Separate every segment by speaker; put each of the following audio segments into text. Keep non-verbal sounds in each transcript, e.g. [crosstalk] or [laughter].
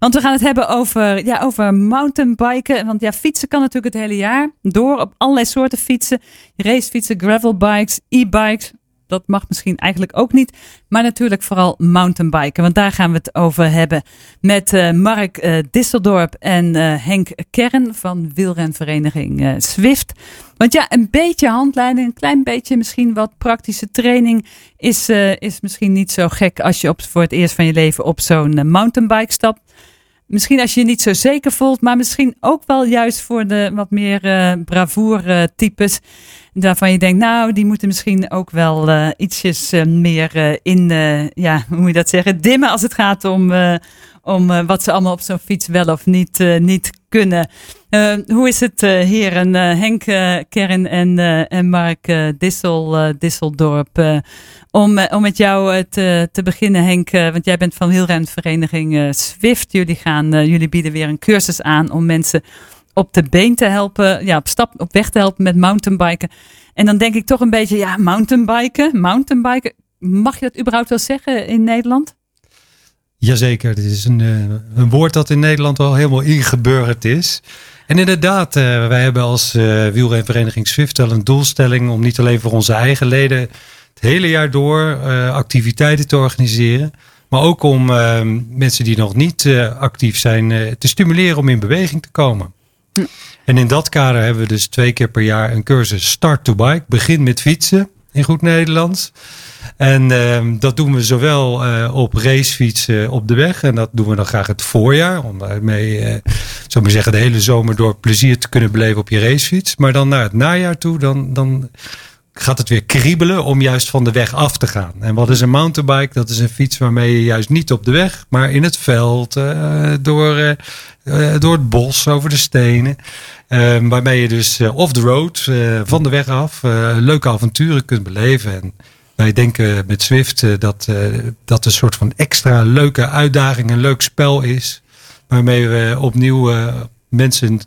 Speaker 1: Want we gaan het hebben over, ja, over mountainbiken. Want ja, fietsen kan natuurlijk het hele jaar door op allerlei soorten fietsen. Racefietsen, gravelbikes, e-bikes. Dat mag misschien eigenlijk ook niet. Maar natuurlijk vooral mountainbiken. Want daar gaan we het over hebben. Met uh, Mark uh, Disseldorp en uh, Henk Kern van wielrenvereniging Swift. Want ja, een beetje handleiding, een klein beetje misschien wat praktische training is, is misschien niet zo gek als je op, voor het eerst van je leven op zo'n mountainbike stapt. Misschien als je je niet zo zeker voelt, maar misschien ook wel juist voor de wat meer uh, bravoure types. Waarvan je denkt, nou, die moeten misschien ook wel uh, ietsjes uh, meer in, ja, hoe moet je dat zeggen, dimmen als het gaat om, om wat ze allemaal op zo'n fiets wel of niet, niet kunnen. hoe is het, heren Henk Kern en, en Mark Dissel, Disseldorp? om, om met jou te, te beginnen, Henk, want jij bent van wielrenvereniging Swift. Jullie, gaan, jullie bieden weer een cursus aan om mensen op de been te helpen, ja, op, stap, op weg te helpen met mountainbiken. En dan denk ik toch een beetje, ja, mountainbiken, mountainbiken. Mag je dat überhaupt wel zeggen in Nederland?
Speaker 2: Jazeker, dit is een, een woord dat in Nederland wel helemaal ingeburgerd is. En inderdaad, uh, wij hebben als uh, wielrenvereniging Swift wel een doelstelling om niet alleen voor onze eigen leden het hele jaar door activiteiten te organiseren. Maar ook om mensen die nog niet actief zijn te stimuleren om in beweging te komen. En in dat kader hebben we dus twee keer per jaar een cursus Start to Bike. Begin met fietsen in goed Nederlands. En uh, dat doen we zowel uh, op racefietsen op de weg. En dat doen we dan graag het voorjaar. Om daarmee, uh, zo maar zeggen, de hele zomer door plezier te kunnen beleven op je racefiets. Maar dan naar het najaar toe, dan, dan gaat het weer kriebelen om juist van de weg af te gaan. En wat is een mountainbike? Dat is een fiets waarmee je juist niet op de weg, maar in het veld, door, door het bos, over de stenen. Uh, waarmee je dus off the road, van de weg af, leuke avonturen kunt beleven. En wij denken met Swift dat dat een soort van extra leuke uitdaging, een leuk spel is. Waarmee we opnieuw mensen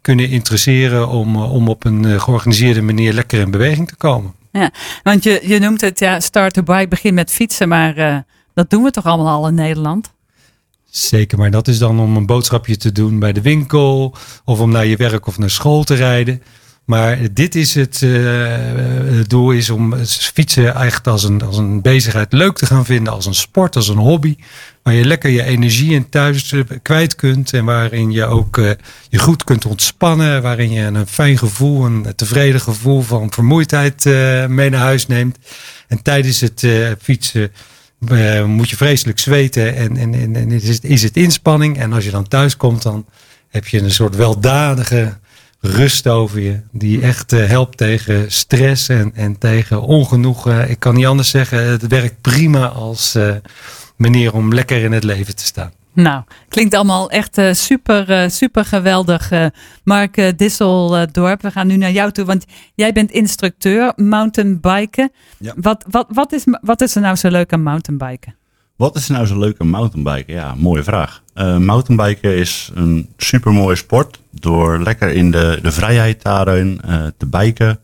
Speaker 2: kunnen interesseren om, eh, om op een eh, georganiseerde manier lekker in beweging te komen.
Speaker 1: Ja, want je, je noemt het ja, start to bike, begin met fietsen, maar uh, dat doen we toch allemaal al in Nederland?
Speaker 2: Zeker, maar dat is dan om een boodschapje te doen bij de winkel of om naar je werk of naar school te rijden. Maar dit is het, uh, het doel is om fietsen eigenlijk als een, als een bezigheid leuk te gaan vinden, als een sport, als een hobby. Waar je lekker je energie in thuis kwijt kunt en waarin je ook uh, je goed kunt ontspannen. Waarin je een fijn gevoel, een tevreden gevoel van vermoeidheid mee naar huis neemt. En tijdens het fietsen moet je vreselijk zweten en, en, en, en is, het, is het inspanning. En als je dan thuis komt, dan heb je een soort weldadige rust over je. Die echt uh, helpt tegen stress en, en tegen ongenoegen. Ik kan niet anders zeggen, het werkt prima als uh, manier om lekker in het leven te staan.
Speaker 1: Nou, klinkt allemaal echt uh, super, super geweldig. Mark Disseldorp, we gaan nu naar jou toe, want jij bent instructeur mountainbiken. Ja. Wat, wat, wat, is, wat is er nou zo leuk aan mountainbiken?
Speaker 3: Wat is nou zo leuk aan mountainbiken? Ja, mooie vraag. Uh, mountainbiken is een super mooie sport. Door lekker in de, de vrijheid daarin uh, te biken.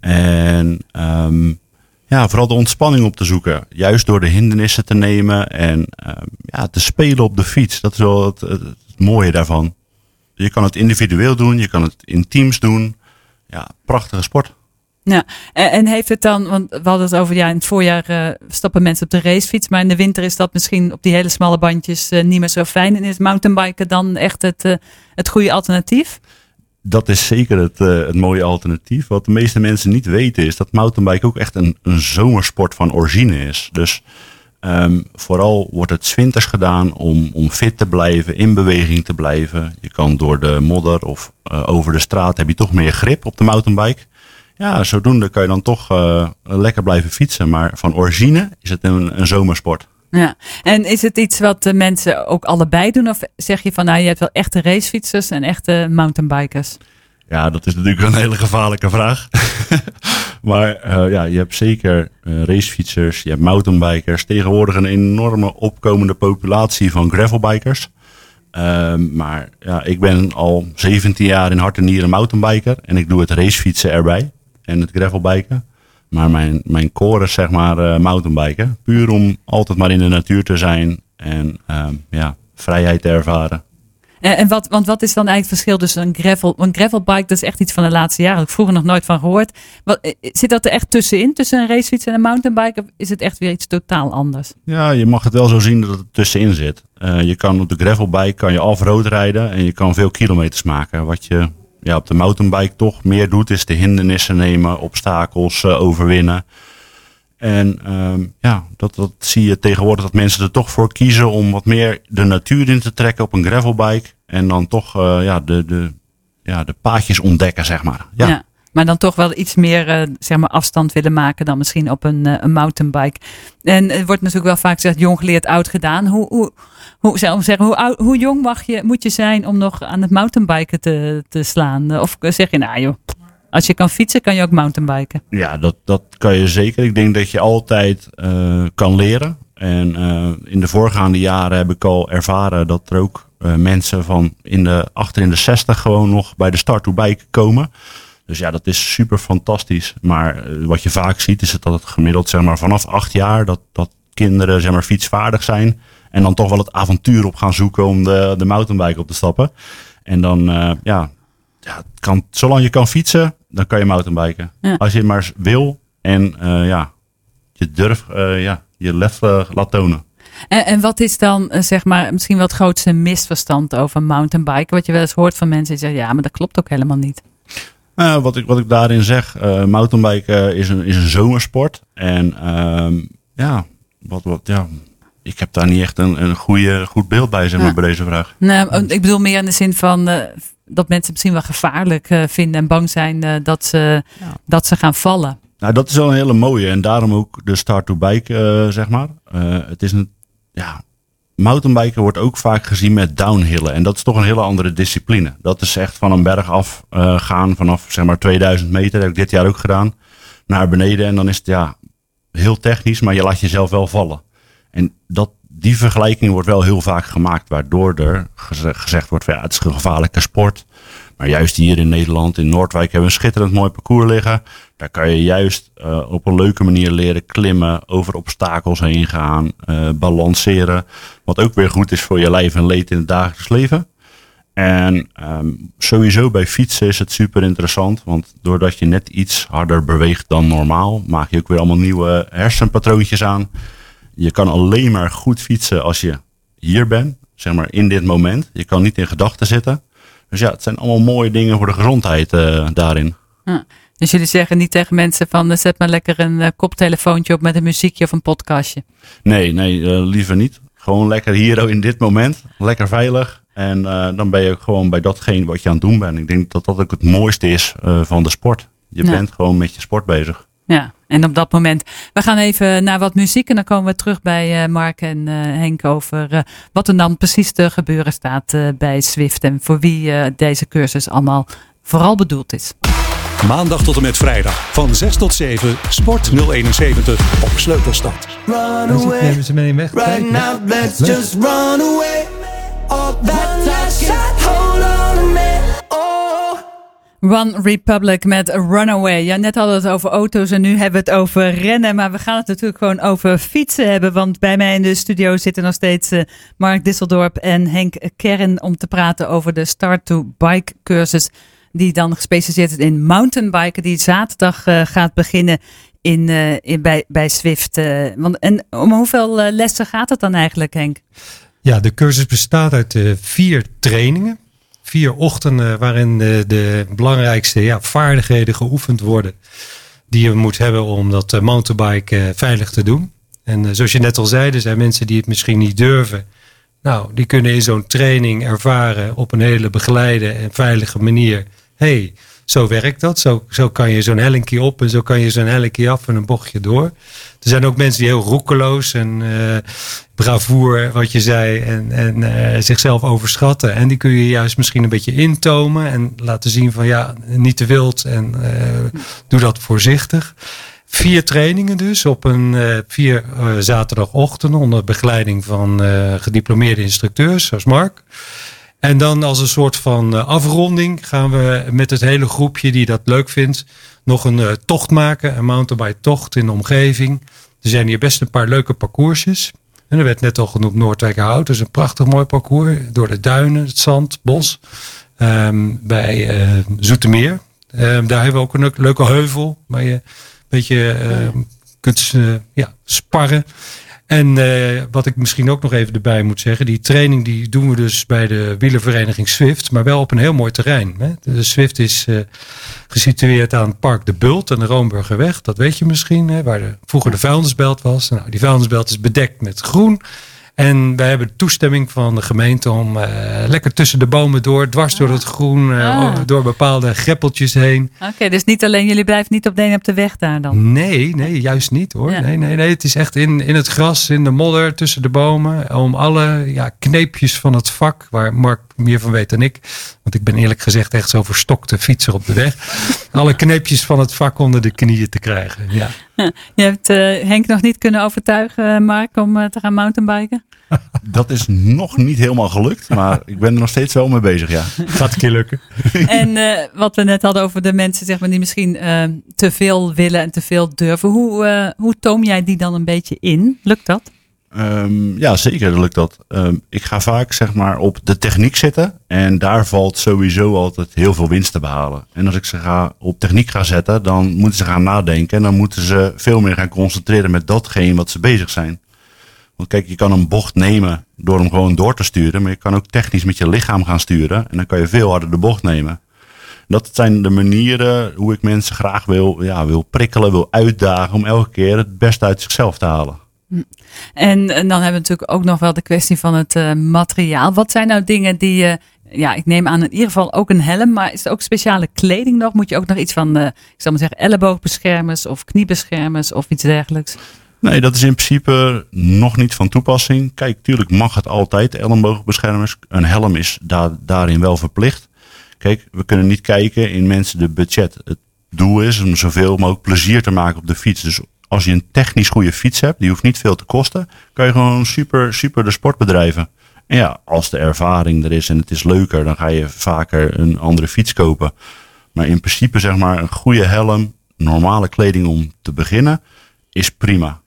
Speaker 3: En um, ja, vooral de ontspanning op te zoeken. Juist door de hindernissen te nemen en um, ja, te spelen op de fiets. Dat is wel het, het, mooie daarvan. Je kan het individueel doen, je kan het in teams doen. Ja, prachtige sport.
Speaker 1: Ja, en, heeft het dan, want we hadden het over, ja, in het voorjaar uh, stappen mensen op de racefiets, maar in de winter is dat misschien op die hele smalle bandjes uh, niet meer zo fijn. En is mountainbiken dan echt het, uh, het goede alternatief?
Speaker 3: Dat is zeker het, het mooie alternatief. Wat de meeste mensen niet weten is dat mountainbiken ook echt een, een zomersport van origine is. Dus um, vooral wordt het winters gedaan om, om fit te blijven, in beweging te blijven. Je kan door de modder of over de straat heb je toch meer grip op de mountainbike. Ja, zodoende kan je dan toch uh, lekker blijven fietsen. Maar van origine is het een, een zomersport.
Speaker 1: Ja, en is het iets wat de mensen ook allebei doen? Of zeg je van nou, je hebt wel echte racefietsers en echte mountainbikers?
Speaker 3: Ja, dat is natuurlijk een hele gevaarlijke vraag. [laughs] maar uh, ja, je hebt zeker uh, racefietsers, je hebt mountainbikers. Tegenwoordig een enorme opkomende populatie van gravelbikers. Uh, maar ja, ik ben al 17 jaar in hart en nieren mountainbiker. En ik doe het racefietsen erbij en het gravelbiken. Maar mijn, mijn core is zeg maar uh, mountainbiken. Puur om altijd maar in de natuur te zijn en ehm, ja, vrijheid te ervaren.
Speaker 1: En, en wat, want wat is dan eigenlijk het verschil tussen een gravel... Een gravelbike, dat is echt iets van de laatste jaren. Ik heb vroeger nog nooit van gehoord. Wat, eh, zit dat er echt tussenin, tussen een racefiets en een mountainbike? Of is het echt weer iets totaal anders?
Speaker 3: Ja, je mag het wel zo zien dat het tussenin zit. Eh, je kan op de gravelbike kan je off-road rijden en je kan veel kilometers maken. Wat je ja, op de mountainbike toch meer doet, is de hindernissen nemen, obstakels uh, overwinnen. En um, ja, dat, dat zie je tegenwoordig dat mensen er toch voor kiezen om wat meer de natuur in te trekken op een gravelbike. En dan toch uh, ja, de, de, ja, de paadjes ontdekken, zeg maar. Ja
Speaker 1: maar dan toch wel iets meer uh, zeg maar afstand willen maken dan misschien op een, uh, een mountainbike. En het wordt natuurlijk wel vaak gezegd, jong geleerd, oud gedaan. Hoe, hoe, hoe, zeggen, hoe, hoe jong mag je, moet je zijn om nog aan het mountainbiken te, te slaan? Of zeg je, nou joh, als je kan fietsen, kan je ook mountainbiken.
Speaker 3: Ja, dat, dat kan je zeker. Ik denk dat je altijd kan leren. En in de voorgaande jaren heb ik al ervaren dat er ook mensen van in de, achter in de 60 gewoon nog bij de start toe bij komen. Dus ja, dat is super fantastisch. Maar wat je vaak ziet is dat het gemiddeld zeg maar, vanaf acht jaar dat, dat kinderen zeg maar, fietsvaardig zijn. En dan toch wel het avontuur op gaan zoeken om de, de mountainbike op te stappen. En dan, ja, ja, kan, zolang je kan fietsen, dan kan je mountainbiken. Ja. Als je maar wil en uh, ja, je durft uh, ja, je lef laat tonen.
Speaker 1: En, en, wat is dan zeg maar misschien wel het grootste misverstand over mountainbiken? Wat je wel eens hoort van mensen die zeggen, ja, maar dat klopt ook helemaal niet.
Speaker 3: Wat, ik, wat ik daarin zeg, mountainbiken is een, is een zomersport. En ehm, ja, wat, wat, ja, ik heb daar niet echt een, een goede, goed beeld bij, zeg maar, bij deze vraag.
Speaker 1: Nee, ik bedoel meer in de zin van, dat mensen misschien wel gevaarlijk uh, vinden en bang zijn uh, dat, ze, ja. dat ze gaan vallen.
Speaker 3: Nou, dat is wel een hele mooie en daarom ook de start-to-bike, uh, zeg maar. het is een, ja, mountainbiken wordt ook vaak gezien met downhillen en dat is toch een hele andere discipline. Dat is echt van een berg af gaan vanaf, zeg maar, 2000 meter, dat heb ik dit jaar ook gedaan, naar beneden en dan is het, ja, heel technisch, maar je laat jezelf wel vallen. En dat, die vergelijking wordt wel heel vaak gemaakt, waardoor er gezegd wordt: ja, het is een gevaarlijke sport. Maar juist hier in Nederland, in Noordwijk, hebben we een schitterend mooi parcours liggen. Daar kan je juist uh, op een leuke manier leren klimmen, over obstakels heen gaan, uh, balanceren. Wat ook weer goed is voor je lijf en leed in het dagelijks leven. En um, sowieso bij fietsen is het super interessant, want doordat je net iets harder beweegt dan normaal, maak je ook weer allemaal nieuwe hersenpatroontjes aan je kan alleen maar goed fietsen als je hier bent, zeg maar in dit moment. Je kan niet in gedachten zitten. Dus ja, het zijn allemaal mooie dingen voor de gezondheid uh, daarin.
Speaker 1: Ja. Dus jullie zeggen niet tegen mensen van eh, zet maar lekker een uh, koptelefoontje op met een muziekje of een podcastje?
Speaker 3: Nee, nee, liever niet. Gewoon lekker hier in dit moment. Lekker veilig. En dan ben je gewoon bij datgene wat je aan het doen bent. Ik denk dat dat ook het mooiste is van de sport. Je ja. bent gewoon met je sport bezig.
Speaker 1: Ja, en op dat moment. We gaan even naar wat muziek en dan komen we terug bij uh, Mark en uh, Henk over uh, wat er dan precies te gebeuren staat bij Swift en voor wie deze cursus allemaal vooral bedoeld is.
Speaker 4: Maandag tot en met vrijdag van 6 tot 7 Sport 071 op Sleutelstad.
Speaker 2: Run away, nemen ze mee weg. Right now, let's just run away. All that
Speaker 1: One Republic met Runaway. Ja, net hadden we het over auto's en nu hebben we het over rennen. Maar we gaan het natuurlijk gewoon over fietsen hebben. Want bij mij in de studio zitten nog steeds uh, Mark Disseldorp en Henk Kern om te praten over de Start to Bike cursus. Die dan gespecialiseerd is in mountainbiken. Die zaterdag uh, gaat beginnen in, in, bij, bij Swift. want, en om hoeveel lessen gaat het dan eigenlijk, Henk?
Speaker 2: Ja, de cursus bestaat uit vier trainingen vier ochtenden waarin de, de belangrijkste ja, vaardigheden geoefend worden. Die je moet hebben om dat uh, mountainbike uh, veilig te doen. En uh, zoals je net al zei, er zijn mensen die het misschien niet durven. Nou, die kunnen in zo'n training ervaren op een hele begeleide en veilige manier. hey, zo werkt dat. Zo, zo kan je zo'n hellinkje op en zo kan je zo'n hellinkje af en een bochtje door. Er zijn ook mensen die heel roekeloos en uh, bravoer, wat je zei, en, en uh, zichzelf overschatten. En die kun je juist misschien een beetje intomen en laten zien van ja, niet te wild en uh, doe dat voorzichtig. Vier trainingen dus op een vier zaterdagochtenden onder begeleiding van gediplomeerde instructeurs zoals Mark. En dan als een soort van uh, afronding gaan we met het hele groepje die dat leuk vindt nog een uh, tocht maken. Een mountainbike tocht in de omgeving. Er zijn hier best een paar leuke parcoursjes. En er werd net al genoemd Noordwijkerhout. Dat is een prachtig mooi parcours. Door de duinen, het zand, bos. Ehm, bij uh, Zoetermeer. Um, daar hebben we ook een leuke heuvel. Waar je een beetje uh, kunt ja, sparren. En uh, wat ik misschien ook nog even erbij moet zeggen. Die training die doen we dus bij de wielervereniging Swift. Maar wel op een heel mooi terrein. Hè? De Swift is uh, gesitueerd aan park De Bult en de Roomburgerweg. Dat weet je misschien. Hè? Waar de, vroeger de vuilnisbelt was. Nou, die vuilnisbelt is bedekt met groen. En wij hebben toestemming van de gemeente om uh, lekker tussen de bomen door, dwars door het groen, uh, ah. door bepaalde greppeltjes heen.
Speaker 1: Oké, okay, dus niet alleen, jullie blijven niet op de, op de weg daar dan?
Speaker 2: Nee, nee, juist niet hoor. Ja. Nee, nee, nee, het is echt in, in het gras, in de modder, tussen de bomen. Om alle ja, kneepjes van het vak, waar Mark meer van weet dan ik. Want ik ben eerlijk gezegd echt zo verstokte fietser op de weg. alle kneepjes van het vak onder de knieën te krijgen. Ja.
Speaker 1: Je hebt uh, Henk nog niet kunnen overtuigen, Mark, om uh, te gaan mountainbiken? [laughs]
Speaker 3: Dat is nog niet helemaal gelukt, maar ik ben er nog steeds wel mee bezig, ja. [laughs]
Speaker 2: Gaat een keer lukken. [laughs]
Speaker 1: En uh, wat we net hadden over de mensen zeg maar, die misschien te veel willen en te veel durven. Hoe, hoe toom jij die dan een beetje in? Lukt dat?
Speaker 3: Um, ja, zeker lukt dat. Um, ik ga vaak zeg maar op de techniek zitten en daar valt sowieso altijd heel veel winst te behalen. En als ik ze ga op techniek ga zetten, dan moeten ze gaan nadenken en dan moeten ze veel meer gaan concentreren met datgene wat ze bezig zijn. Want kijk, je kan een bocht nemen door hem gewoon door te sturen, maar je kan ook technisch met je lichaam gaan sturen en dan kan je veel harder de bocht nemen. Dat zijn de manieren hoe ik mensen graag wil, ja, wil prikkelen, wil uitdagen om elke keer het beste uit zichzelf te halen.
Speaker 1: En, dan hebben we natuurlijk ook nog wel de kwestie van het uh, materiaal. Wat zijn nou dingen die je, ja, ik neem aan in ieder geval ook een helm, maar is er ook speciale kleding nog? Moet je ook nog iets van, uh, ik zal maar zeggen, elleboogbeschermers of kniebeschermers of iets dergelijks?
Speaker 3: Nee, dat is in principe nog niet van toepassing. Kijk, tuurlijk mag het altijd, elleboogbeschermers. Een helm is daar, daarin wel verplicht. Kijk, we kunnen niet kijken in mensen de budget. Het doel is om zoveel mogelijk plezier te maken op de fiets. Dus als je een technisch goede fiets hebt, die hoeft niet veel te kosten, kan je gewoon super, super de sport bedrijven. En ja, als de ervaring er is en het is leuker, dan ga je vaker een andere fiets kopen. Maar in principe zeg maar een goede helm, normale kleding om te beginnen, is prima.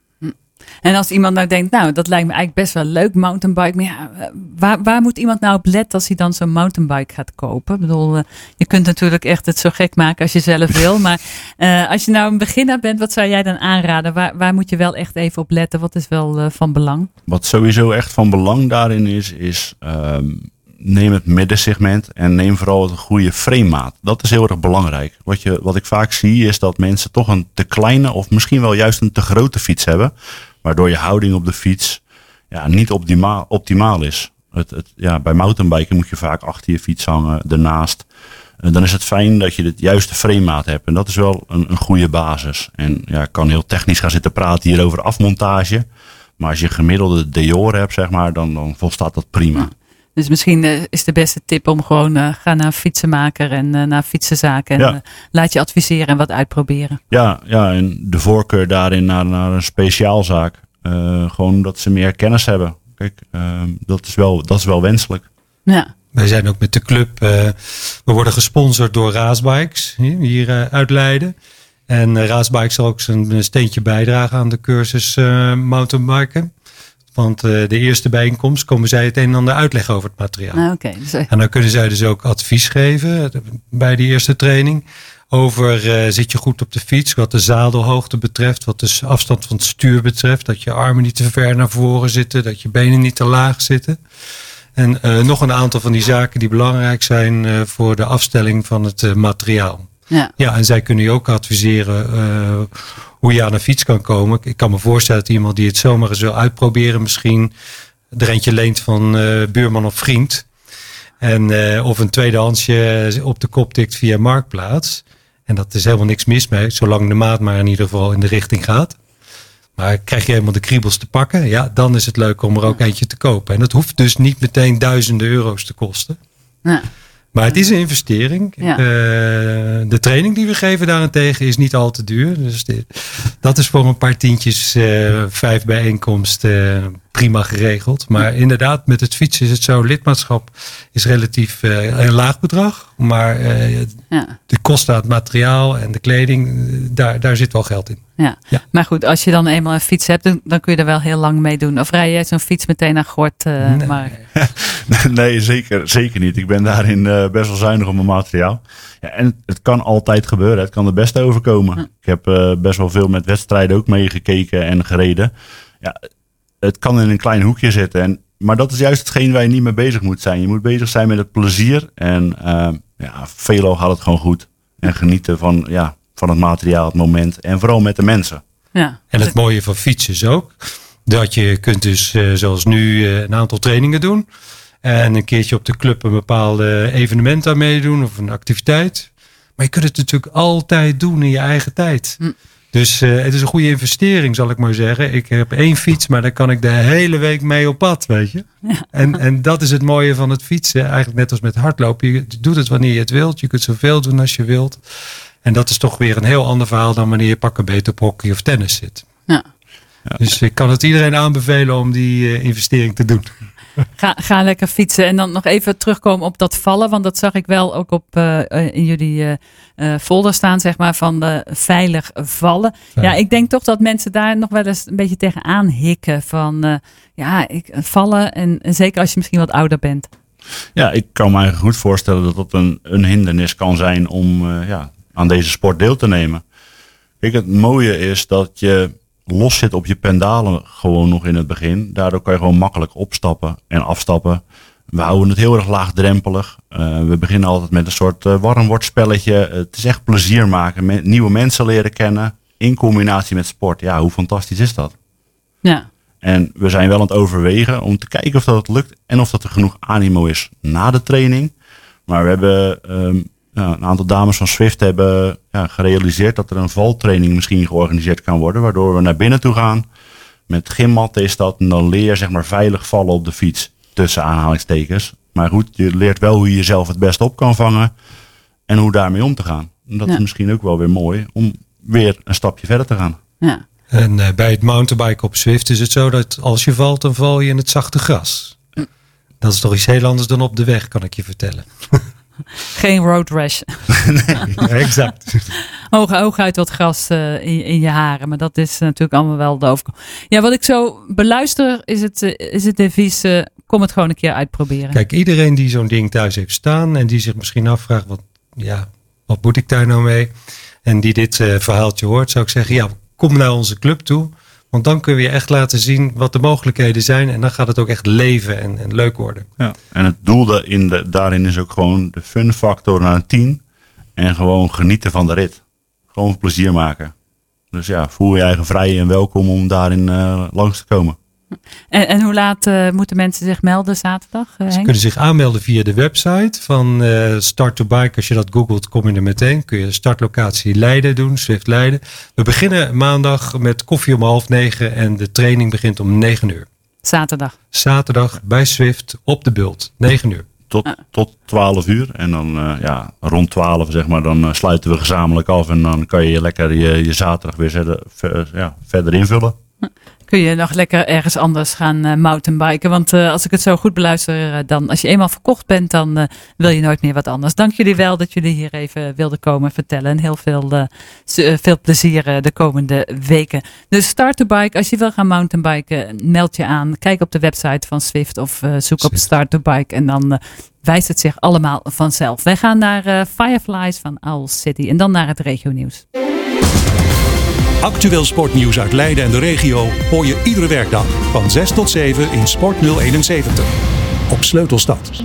Speaker 1: En als iemand nou denkt, nou, dat lijkt me eigenlijk best wel leuk, mountainbike. Maar ja, eh, waar, waar moet iemand nou op letten als hij dan zo'n mountainbike gaat kopen? Ik bedoel, uh, je kunt natuurlijk echt het zo gek maken als je zelf [laughs] wil. maar uh, als je nou een beginner bent, wat zou jij dan aanraden? Waar, waar moet je wel echt even op letten? Wat is wel van belang?
Speaker 3: Wat sowieso echt van belang daarin is, is um, neem het middensegment en neem vooral een goede framemaat. Dat is heel erg belangrijk. Wat, je, wat ik vaak zie is dat mensen toch een te kleine of misschien wel juist een te grote fiets hebben. Waardoor je houding op de fiets ja, niet optimaal, optimaal is. Het, het, ja, bij mountainbiken moet je vaak achter je fiets hangen. En dan is het fijn dat je de juiste framemaat hebt. En dat is wel een, een goede basis. En ja, ik kan heel technisch gaan zitten praten hier over afmontage. Maar als je gemiddelde Dior hebt, zeg maar, dan, dan volstaat dat prima.
Speaker 1: Dus misschien uh, is de beste tip om gewoon uh, ga naar een fietsenmaker en uh, naar fietsenzaken. En ja. laat je adviseren en wat uitproberen.
Speaker 3: Ja, ja en de voorkeur daarin naar, naar een speciaalzaak. gewoon dat ze meer kennis hebben. Kijk, ehm, dat, is wel, dat is wel wenselijk.
Speaker 1: Ja.
Speaker 2: Wij zijn ook met de club, we worden gesponsord door Raasbikes hier uit Leiden. En Raasbikes zal ook zijn steentje bijdragen aan de cursus mountainbiken. Want uh, de eerste bijeenkomst komen zij het een en ander uitleggen over het materiaal.
Speaker 1: Ah, okay.
Speaker 2: dus, En dan kunnen zij dus ook advies geven bij die eerste training. Over uh, zit je goed op de fiets, wat de zadelhoogte betreft, wat de afstand van het stuur betreft. Dat je armen niet te ver naar voren zitten, dat je benen niet te laag zitten. En uh, nog een aantal van die zaken die belangrijk zijn voor de afstelling van het materiaal.
Speaker 1: Ja.
Speaker 2: ja, en zij kunnen je ook adviseren hoe je aan een fiets kan komen. Ik kan me voorstellen dat iemand die het zomaar eens wil uitproberen, misschien er eentje leent van uh, buurman of vriend. En, uh, of een tweedehandsje op de kop tikt via Marktplaats. En dat is helemaal niks mis mee, zolang de maat maar in ieder geval in de richting gaat. Maar krijg je helemaal de kriebels te pakken, ja, dan is het leuk om er ook eentje te kopen. En dat hoeft dus niet meteen duizenden euro's te kosten.
Speaker 1: Ja.
Speaker 2: Maar het is een investering.
Speaker 1: Ja.
Speaker 2: Uh, de training die we geven daarentegen is niet al te duur. Dus dit, dat is voor een paar tientjes, uh, vijf bijeenkomsten, prima geregeld. Maar inderdaad, met het fietsen is het zo. Lidmaatschap is relatief uh, een laag bedrag. Maar uh, ja. de kosten aan het materiaal en de kleding, daar, daar zit wel geld in.
Speaker 1: Ja. ja. maar goed, als je dan eenmaal een fiets hebt, dan, kun je er wel heel lang mee doen. Of rij jij zo'n fiets meteen naar Gort, uh, [laughs]
Speaker 3: nee. nee, zeker, zeker niet. Ik ben daarin best wel zuinig op mijn materiaal. Ja, en het kan altijd gebeuren. Het kan er best overkomen. Ik heb best wel veel met wedstrijden ook meegekeken en gereden. Ja, het kan in een klein hoekje zitten. En, maar dat is juist hetgeen waar je niet mee bezig moet zijn. Je moet bezig zijn met het plezier. En uh, ja, veelal gaat het gewoon goed. En genieten van, ja, van het materiaal, het moment. En vooral met de mensen.
Speaker 2: Ja. En het mooie van fietsen is ook dat je kunt dus, uh, zoals nu, uh, een aantal trainingen doen. En een keertje op de club een bepaalde evenement aan meedoen of een activiteit. Maar je kunt het natuurlijk altijd doen in je eigen tijd. Hm. Dus uh, het is een goede investering, zal ik maar zeggen. Ik heb één fiets, maar daar kan ik de hele week mee op pad, weet je. Ja. En, en dat is het mooie van het fietsen. Eigenlijk net als met hardlopen. Je doet het wanneer je het wilt. Je kunt zoveel doen als je wilt. En dat is toch weer een heel ander verhaal dan wanneer je pakken beter op hockey of tennis zit. Ja. Dus ik kan het iedereen aanbevelen om die uh, investering te doen.
Speaker 1: Ga, ga lekker fietsen. En dan nog even terugkomen op dat vallen. Want dat zag ik wel ook op uh, in jullie uh, folder staan, zeg maar, van veilig vallen. Ja. ik denk toch dat mensen daar nog wel eens een beetje tegenaan hikken. Van ja, ik, vallen. En, en, zeker als je misschien wat ouder bent.
Speaker 3: Ja, ik kan me eigenlijk goed voorstellen dat dat een, een hindernis kan zijn om ja, aan deze sport deel te nemen. Kijk, het mooie is dat je los zit op je pendalen gewoon nog in het begin. Daardoor kan je gewoon makkelijk opstappen en afstappen. We houden het heel erg laagdrempelig. Uh, we beginnen altijd met een soort uh, warmwordspelletje. het is echt plezier maken. Met nieuwe mensen leren kennen. In combinatie met sport. Ja, hoe fantastisch is dat?
Speaker 1: Ja.
Speaker 3: En we zijn wel aan het overwegen om te kijken of dat lukt. En of dat er genoeg animo is na de training. Maar we hebben um, ja, een aantal dames van Swift hebben ja, gerealiseerd dat er een valtraining misschien georganiseerd kan worden. Waardoor we naar binnen toe gaan. Met gymmat is dat. En dan leer je zeg maar veilig vallen op de fiets. Tussen aanhalingstekens. Maar goed, je leert wel hoe je jezelf het best op kan vangen. En hoe daarmee om te gaan. En dat ja. is misschien ook wel weer mooi om weer een stapje verder te gaan.
Speaker 1: Ja.
Speaker 2: En uh, bij het mountainbiken op Swift is het zo dat als je valt, dan val je in het zachte gras. Dat is toch iets heel anders dan op de weg, kan ik je vertellen. [laughs] [laughs]
Speaker 1: Geen road rash. [laughs]
Speaker 2: nee, exact. [laughs]
Speaker 1: Hoog, uit wat gras uh, in, in, je haren. Maar dat is natuurlijk allemaal wel de. Ja, wat ik zo beluister is het, uh, is het devies... Uh, kom het gewoon een keer uitproberen.
Speaker 2: Kijk, iedereen die zo'n ding thuis heeft staan... en die zich misschien afvraagt... wat, ja, wat moet ik daar nou mee? En die dit verhaaltje hoort, zou ik zeggen... ja, kom naar onze club toe... Want dan kun je echt laten zien wat de mogelijkheden zijn. En dan gaat het ook echt leven en, en leuk worden.
Speaker 3: Ja. En het doel in de, daarin is ook gewoon de fun factor naar een team. En gewoon genieten van de rit. Gewoon plezier maken. Dus ja, voel je eigen vrij en welkom om daarin uh, langs te komen.
Speaker 1: En, en hoe laat uh, moeten mensen zich melden zaterdag? Uh,
Speaker 2: Ze kunnen zich aanmelden via de website van uh, Start to Bike. Als je dat googelt, kom je er meteen. Kun je startlocatie Leiden doen, Swift Leiden. We beginnen maandag met koffie om half negen en de training begint om negen uur.
Speaker 1: Zaterdag?
Speaker 2: Zaterdag bij Swift op de bult, negen uur.
Speaker 3: Tot, ah. tot 12 uur. En dan ja, rond 12 zeg maar, dan sluiten we gezamenlijk af. En dan kan je lekker je, je zaterdag weer ver, ja, verder invullen
Speaker 1: kun je nog lekker ergens anders gaan uh, mountainbiken. Want uh, als ik het zo goed beluister, uh, dan als je eenmaal verkocht bent, dan wil je nooit meer wat anders. Dank jullie wel dat jullie hier even wilden komen vertellen. En heel veel, veel plezier de komende weken. Dus start to bike. Als je wil gaan mountainbiken, meld je aan. Kijk op de website van Swift of zoek op start to bike. En dan wijst het zich allemaal vanzelf. Wij gaan naar Fireflies van Owl City en dan naar het regio nieuws.
Speaker 4: Actueel sportnieuws uit Leiden en de regio hoor je iedere werkdag van 6 tot 7 in Sport 071 op Sleutelstad.